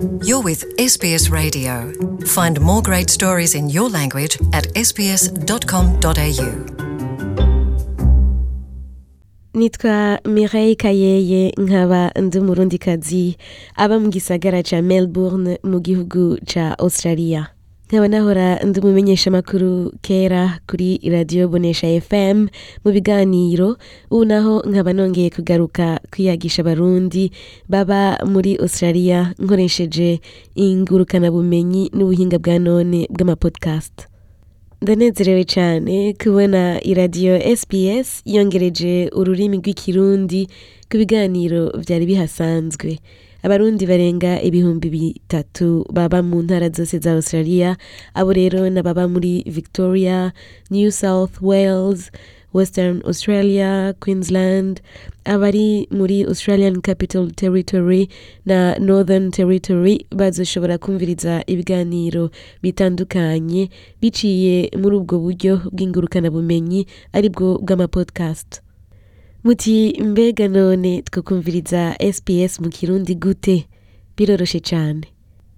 You're with SBS Radio. Find more great stories in your language at sbs.com.au. nitwa Mireille Kayeye nkaba ndi umurundikazi aba mu gisagara ca Melbourne mu gihugu ca Australia nkaba nahora ndi umumenyeshamakuru kera kuri radiyo bonesha fm mu biganiro ubu naho nkaba nongeye kugaruka kwiyagisha abarundi baba muri australia nkoresheje ingurukanabumenyi n'ubuhinga bwa none bw'amapodcast. Ndanezerewe cyane kubona iradiyo sps yongereje ururimi rw'ikirundi ku biganiro byari bihasanzwe. Abarundi barenga ibihumbi bitatu baba mu ntara zose za australia abo rero n'ababa muri victoria new south wales western australia queensland abari muri australian capital territory na northern territory bazoshobora kumviriza ibiganiro bitandukanye biciye muri ubwo buryo bw'ingurukanabumenyi ari bwo bw'amapodcast. Muti mbega none twakumviriza sps mu kirundi gute? Biroroshe cyane.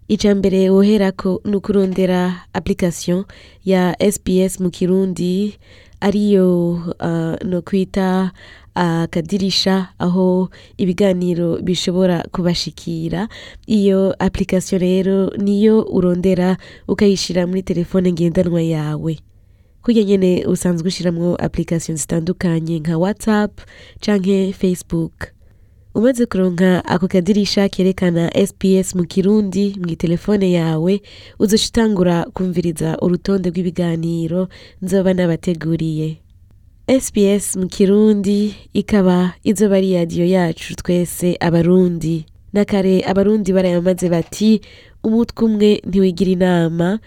Icya mbere woherako ni ukurondera application ya sps mu kirundi. Ariyo uh, no kwita akadirisha aho ibiganiro bishobora kubashikira. Iyo application rero niyo urondera ukayishyira muri telefone ngendanwa yawe. Kurya nyine usanzwe ushyiramo application zitandukanye nka whatsapp canke facebook. Umaze kuronka ako kadirisha kerekana sps mu kirundi mu telefone yawe uzoca utangura kumviriza urutonde rw'ibiganiro nzoba nabateguriye. Sps mu kirundi ikaba izoba ari radiyo yacu twese abarundi. Na kare abarundi barayamaze bati umutwe umwe ntiwigira inama.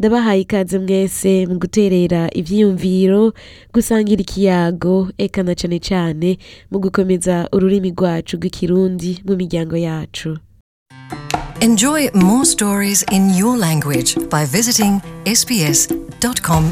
Ndabahaye ikaze mwese mu guterera ibyiyumviro gusangira ikiyago eka na cane cane mu gukomeza ururimi rwacu rw'ikirundi mu miryango yacu Enjoy more stories in your language by visiting sbs.com.au.